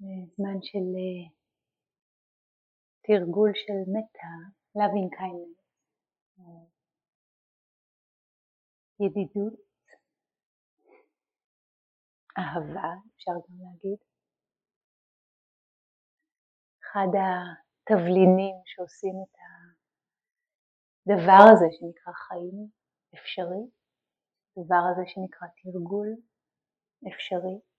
זמן של אה, תרגול של מטה, loving kindness, ידידות, אהבה, אפשר גם להגיד. אחד התבלינים שעושים את הדבר הזה שנקרא חיים אפשרי, הדבר הזה שנקרא תרגול אפשרי.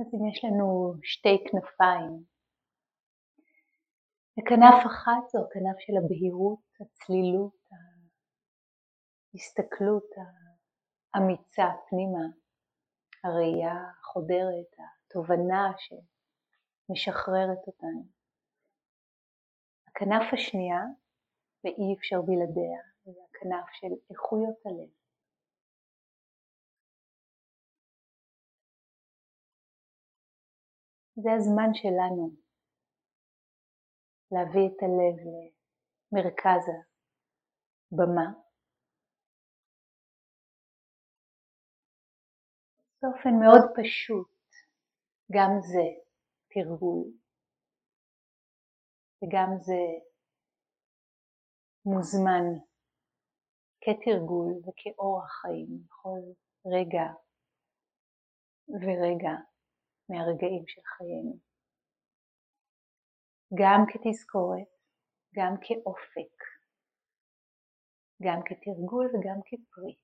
אז אם יש לנו שתי כנפיים, וכנף אחת זו הכנף של הבהירות, הצלילות, ההסתכלות האמיצה פנימה, הראייה החודרת, התובנה שמשחררת אותנו. הכנף השנייה, ואי אפשר בלעדיה, זה הכנף של איכויות הלב. זה הזמן שלנו להביא את הלב למרכז הבמה. באופן מאוד פשוט, גם זה תרגול, וגם זה מוזמן כתרגול וכאורח חיים בכל רגע ורגע מהרגעים של חיינו. גם כתזכורת, גם כאופק, גם כתרגול וגם כפרי.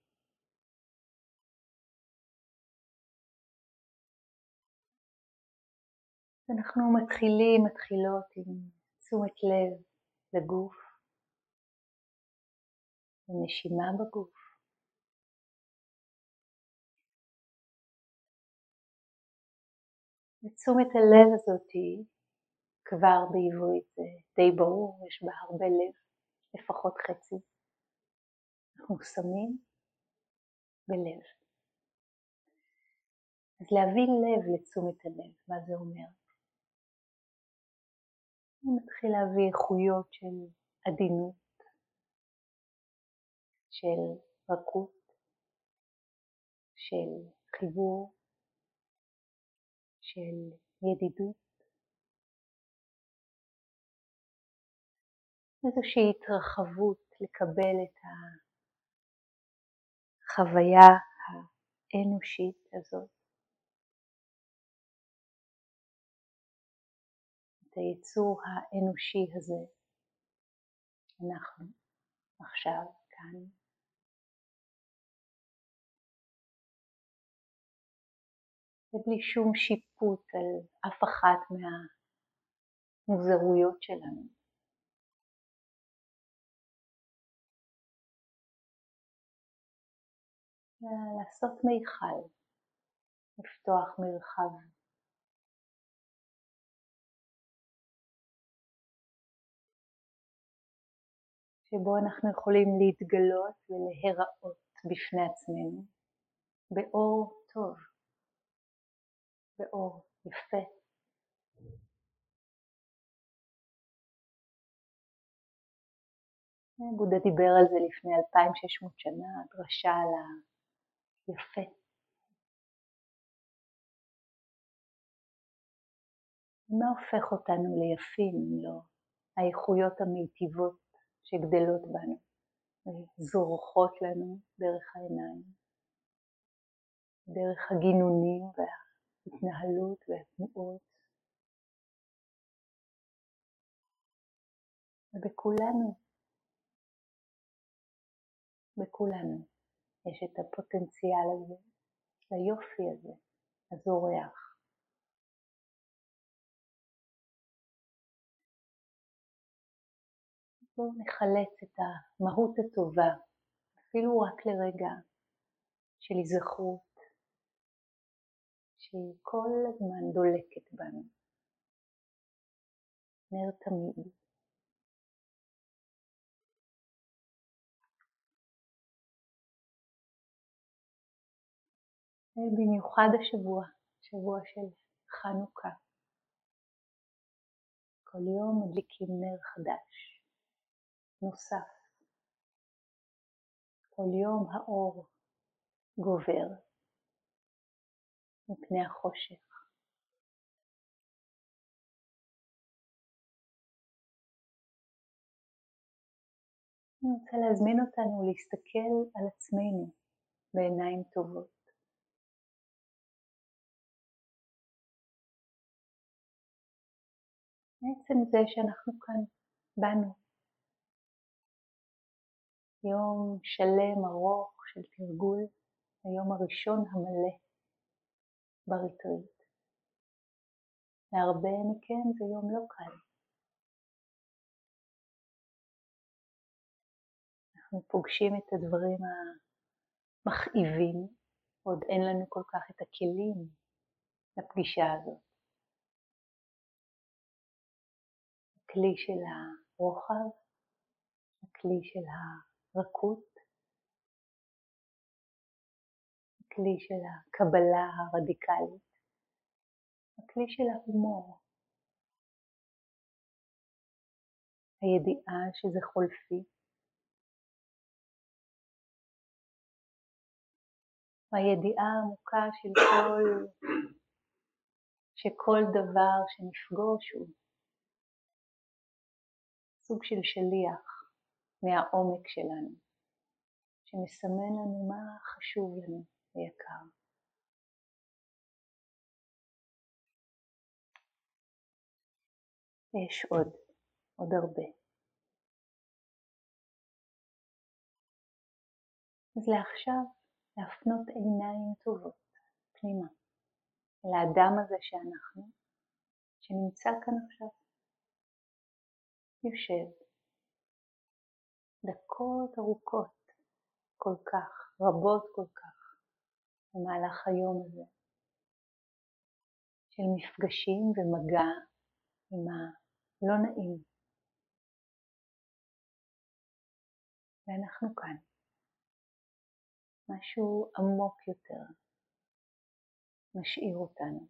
אנחנו מתחילים, מתחילות עם תשומת לב לגוף, ונשימה בגוף. ותשומת הלב הזאתי כבר בעברית זה די ברור, יש בה הרבה לב, לפחות חצי. אנחנו שמים בלב. אז להביא לב לתשומת הלב, מה זה אומר? נתחיל להביא איכויות של עדינות, של רכות, של חיבור, של ידידות, איזושהי התרחבות לקבל את החוויה האנושית הזאת, את היצור האנושי הזה, אנחנו עכשיו כאן. ובלי שום שיפוט על אף אחת מהמוזרויות שלנו. לעשות מיכל, לפתוח מרחב. שבו אנחנו יכולים להתגלות ולהיראות בפני עצמנו באור טוב. באור יפה. בודה דיבר על זה לפני 2600 שנה, דרשה על היפה. מה הופך אותנו ליפים אם לא האיכויות המיטיבות שגדלות בנו וזורחות לנו דרך העיניים, דרך הגינונים וה... ההתנהלות והתנועות. ובכולנו, בכולנו יש את הפוטנציאל הזה, היופי הזה, הזורח. בואו נחלץ את המהות הטובה, אפילו רק לרגע של היזכרות שהיא כל הזמן דולקת בנו. נר תמיד. במיוחד השבוע, שבוע של חנוכה. כל יום מדליקים נר חדש, נוסף. כל יום האור גובר מפני החושך. אני רוצה להזמין אותנו להסתכל על עצמנו בעיניים טובות. בעצם זה שאנחנו כאן, בנו. יום שלם ארוך של תרגול, היום הראשון המלא בריטריט. להרבה מכם זה יום לא קל. אנחנו פוגשים את הדברים המכאיבים, עוד אין לנו כל כך את הכלים לפגישה הזאת. הכלי של הרוחב, הכלי של הרכות, הכלי של הקבלה הרדיקלית, הכלי של ההומור, הידיעה שזה חולפי, הידיעה העמוקה של כל, שכל דבר שנפגוש הוא סוג של שליח מהעומק שלנו, שמסמן לנו מה חשוב לנו ויקר. יש עוד, עוד הרבה. אז לעכשיו להפנות עיניים טובות פנימה אל האדם הזה שאנחנו, שנמצא כאן עכשיו. יושב דקות ארוכות כל כך, רבות כל כך, במהלך היום הזה, של מפגשים ומגע עם הלא נעים. ואנחנו כאן. משהו עמוק יותר משאיר אותנו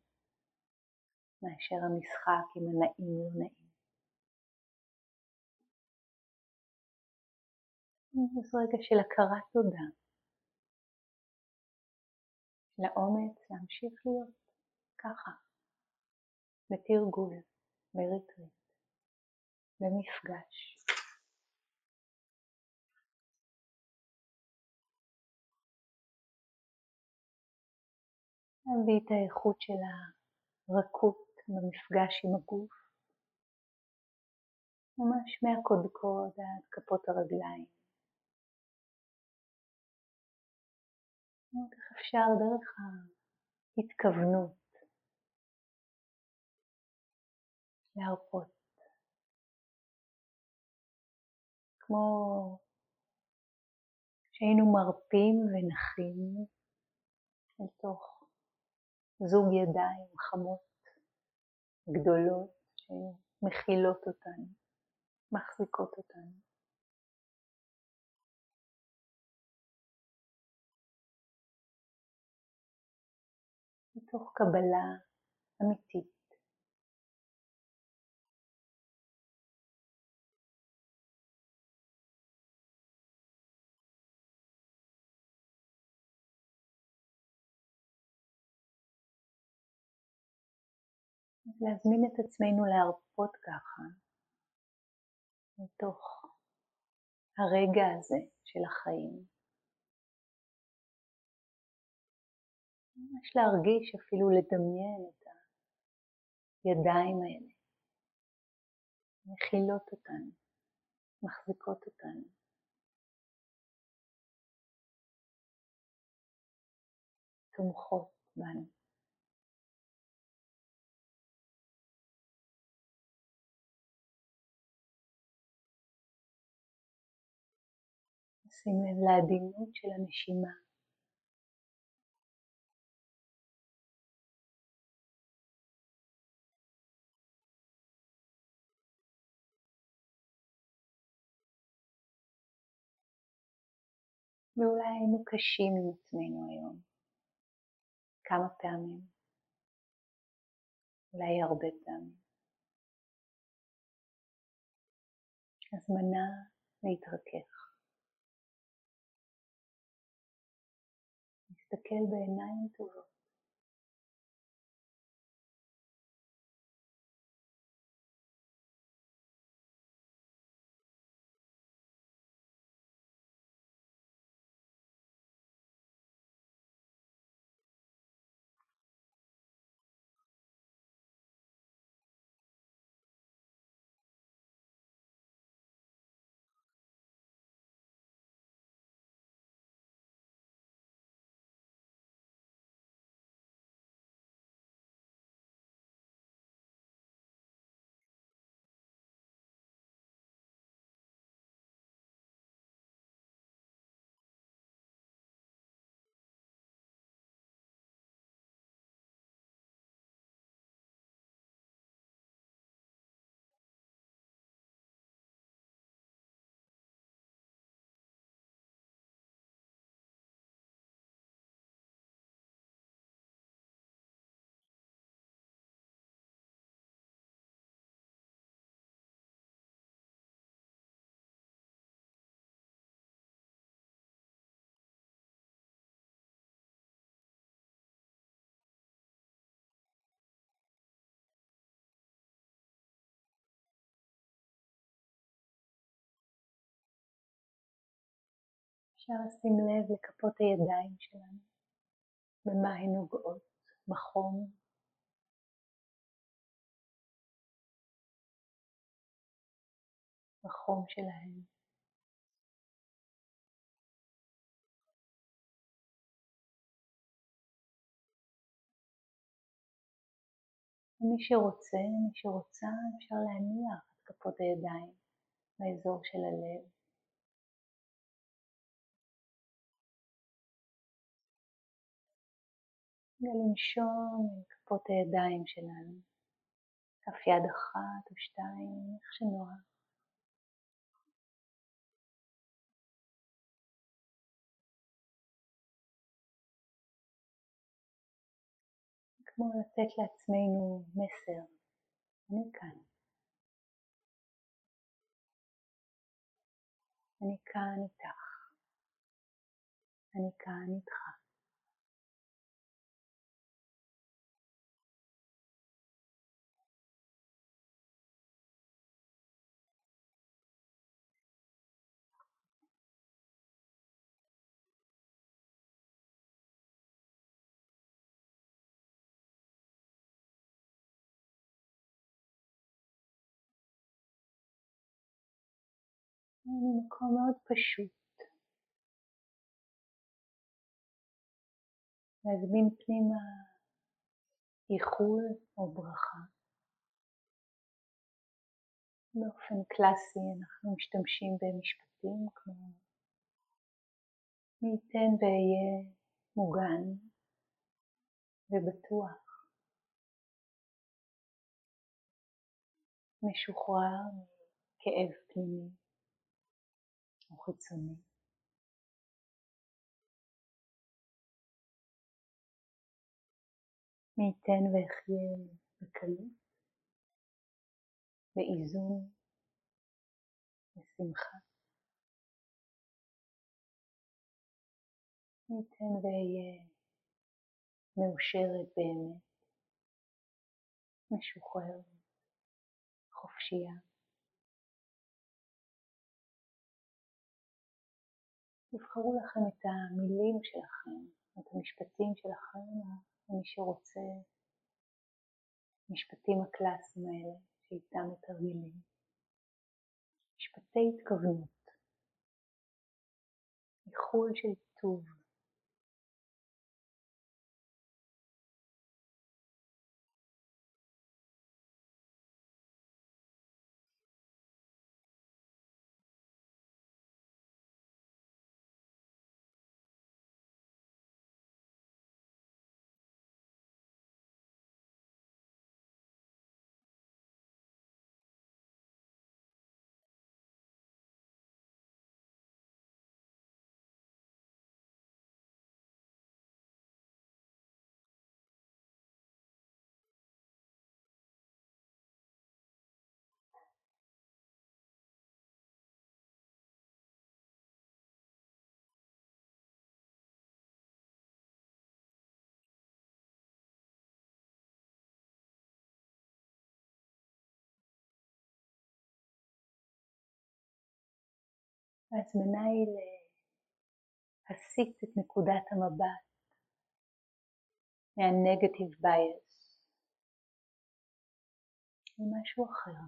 מאשר המשחק עם הנעים לא נעים. זה רגע של הכרת תודה, לאומץ להמשיך להיות ככה, בתרגול, בריטריט, במפגש. להביא את האיכות של הרכות במפגש עם הגוף, ממש מהקודקוד עד כפות הרגליים. איך אפשר דרך ההתכוונות להרפות. כמו שהיינו מרפים ונחים אל תוך זוג ידיים חמות, גדולות, שמכילות אותנו, מחזיקות אותנו. מתוך קבלה אמיתית להזמין את עצמנו להרפות ככה, מתוך הרגע הזה של החיים. ממש להרגיש, אפילו לדמיין את הידיים האלה, מכילות אותנו, מחזיקות אותנו. תומכות בנו. שים לב לעדינות של הנשימה. ואולי היינו קשים עם עצמנו היום. כמה פעמים? אולי הרבה פעמים. הזמנה להתרכך. להסתכל בעיניים טובות. אפשר לשים לב לכפות הידיים שלנו, במה הן נוגעות, בחום. בחום שלהן. מי שרוצה, מי שרוצה, אפשר להניח את כפות הידיים באזור של הלב. ולנשום עם כפות הידיים שלנו, כף יד אחת או שתיים, איך שנוח. כמו לתת לעצמנו מסר, אני כאן. אני כאן איתך. אני כאן איתך. ממקום מאוד פשוט. להזמין פנימה איחול או ברכה. באופן קלאסי אנחנו משתמשים במשפטים כמו מי ייתן ואהיה מוגן ובטוח, משוחרר מכאב פנימי. חיצוני. מי ייתן ואחיה בקלות, באיזון, בשמחה. מי ייתן ואהיה מאושרת באמת, משוחררת, חופשייה. תבחרו לכם את המילים שלכם, את המשפטים שלכם, ומי שרוצה, המשפטים הקלאסיים האלה שאיתם מתרגלים. משפטי התכוונות, איחול של טוב. ההזמנה היא להסיט את נקודת המבט מה-negative bias למשהו אחר,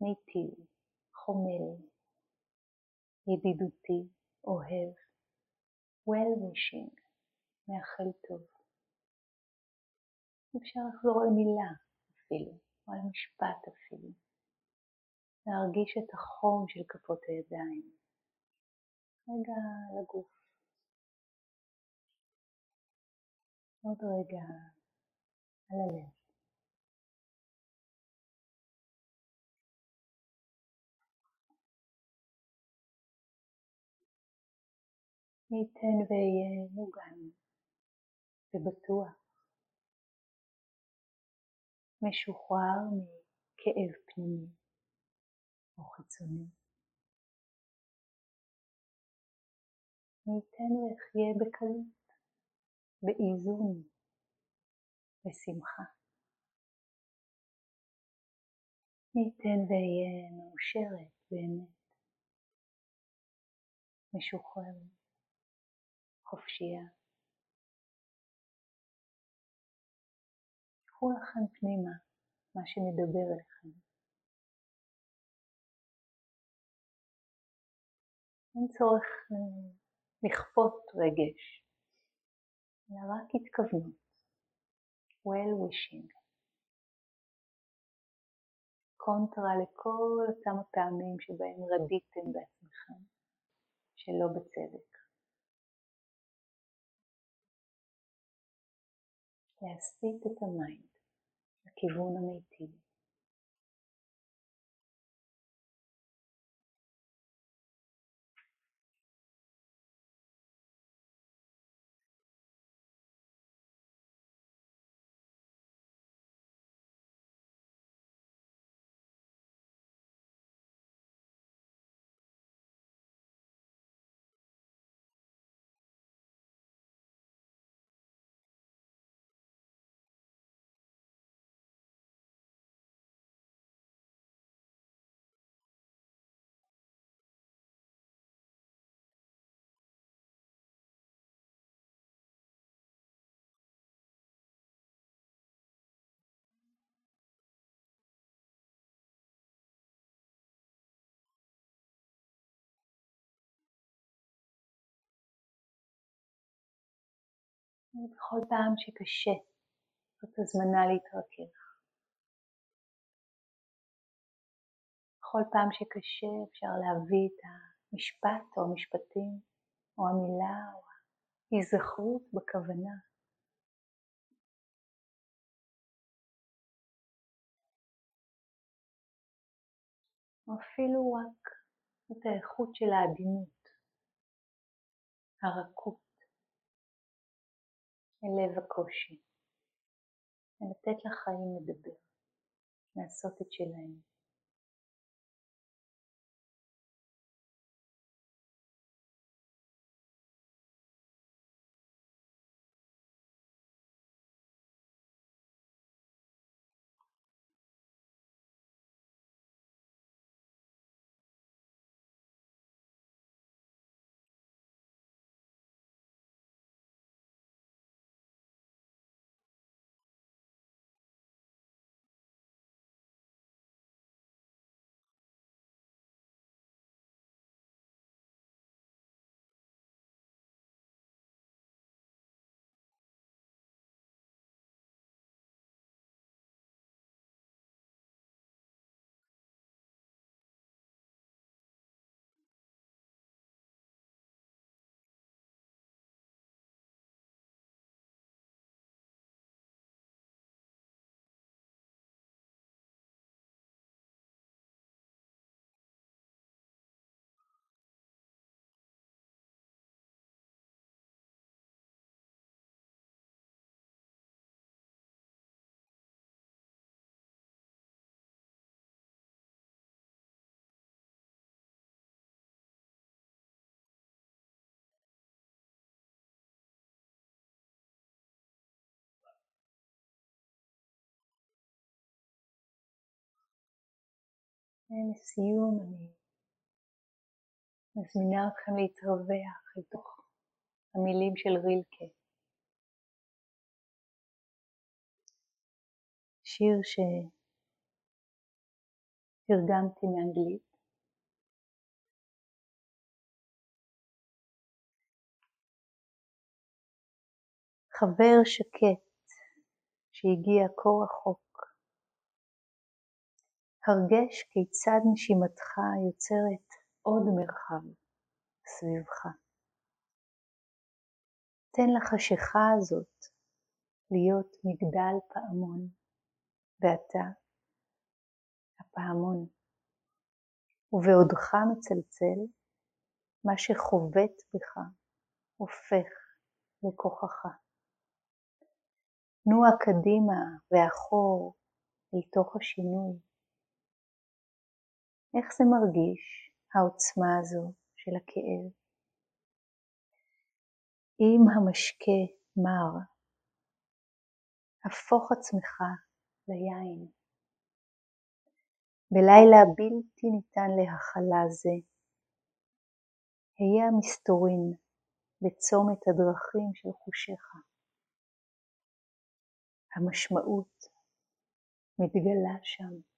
מיטיב, חומל, ידידותי, אוהב, well wishing, מאחל טוב. אפשר לחזור על מילה אפילו, או על משפט אפילו. להרגיש את החום של כפות הידיים. רגע לגוף. עוד רגע על הלב. ייתן ויהיה מוגן ובטוח, משוחרר מכאב פנימי או חיצוני. ניתן ויחיה בקלות, באיזון, בשמחה. ניתן ואהיה מאושרת באמת, משוחררת. חופשייה. קחו לכם פנימה מה שמדבר אליכם. אין צורך אה, לכפות רגש, אלא רק התכוונות, well wishing. קונטרה לכל אותם הפעמים שבהם רדיתם בעצמכם שלא בצדק. להסיט את המיינד לכיוון המיטיב. ובכל פעם שקשה, זאת הזמנה להתרכך. בכל פעם שקשה אפשר להביא את המשפט או המשפטים או המילה או ההיזכרות בכוונה. או אפילו רק את האיכות של העדינות, הרכות. אל לב הקושי, ולתת לחיים לדבר, לעשות את שלהם. לסיום אני מזמינה אתכם להתרווח אל תוך המילים של רילקה. שיר שתרגמתי מאנגלית. חבר שקט שהגיע כה רחוק, הרגש כיצד נשימתך יוצרת עוד מרחב סביבך. תן לחשיכה הזאת להיות מגדל פעמון, ואתה הפעמון. ובעודך מצלצל, מה שחובט בך הופך לכוחך. נוע קדימה ואחור אל תוך השינוי. איך זה מרגיש, העוצמה הזו של הכאב? אם המשקה מר, הפוך עצמך ליין. בלילה בלתי ניתן להכלה זה, היה המסתורין בצומת הדרכים של חושיך. המשמעות מתגלה שם.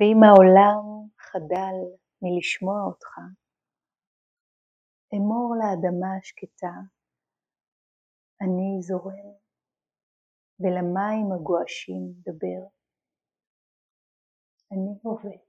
ואם העולם חדל מלשמוע אותך, אמור לאדמה השקטה, אני זורם, ולמים הגועשים דבר. אני הווה.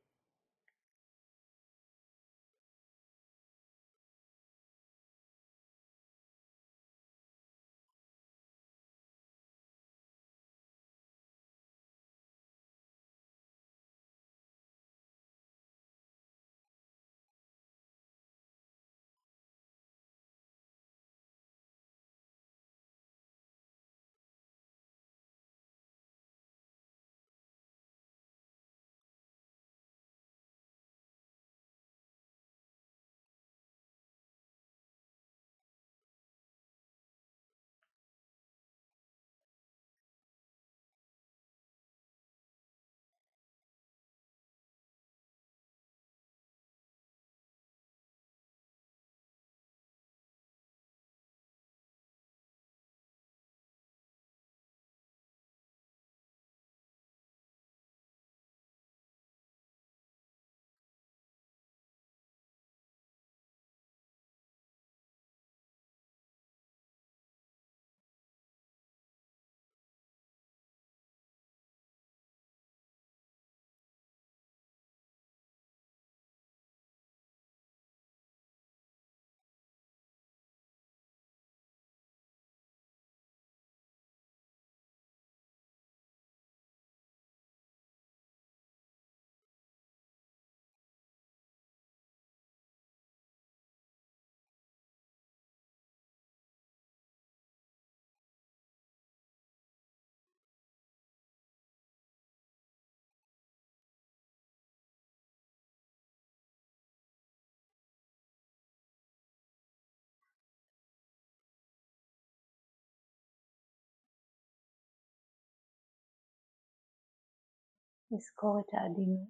לזכור את העדינות,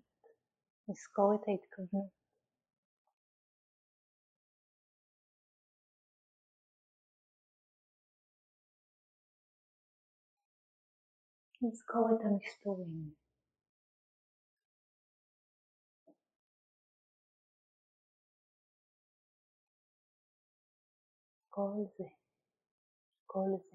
לזכור את ההתכוונות. לזכור את המסתורים. כל זה, כל זה.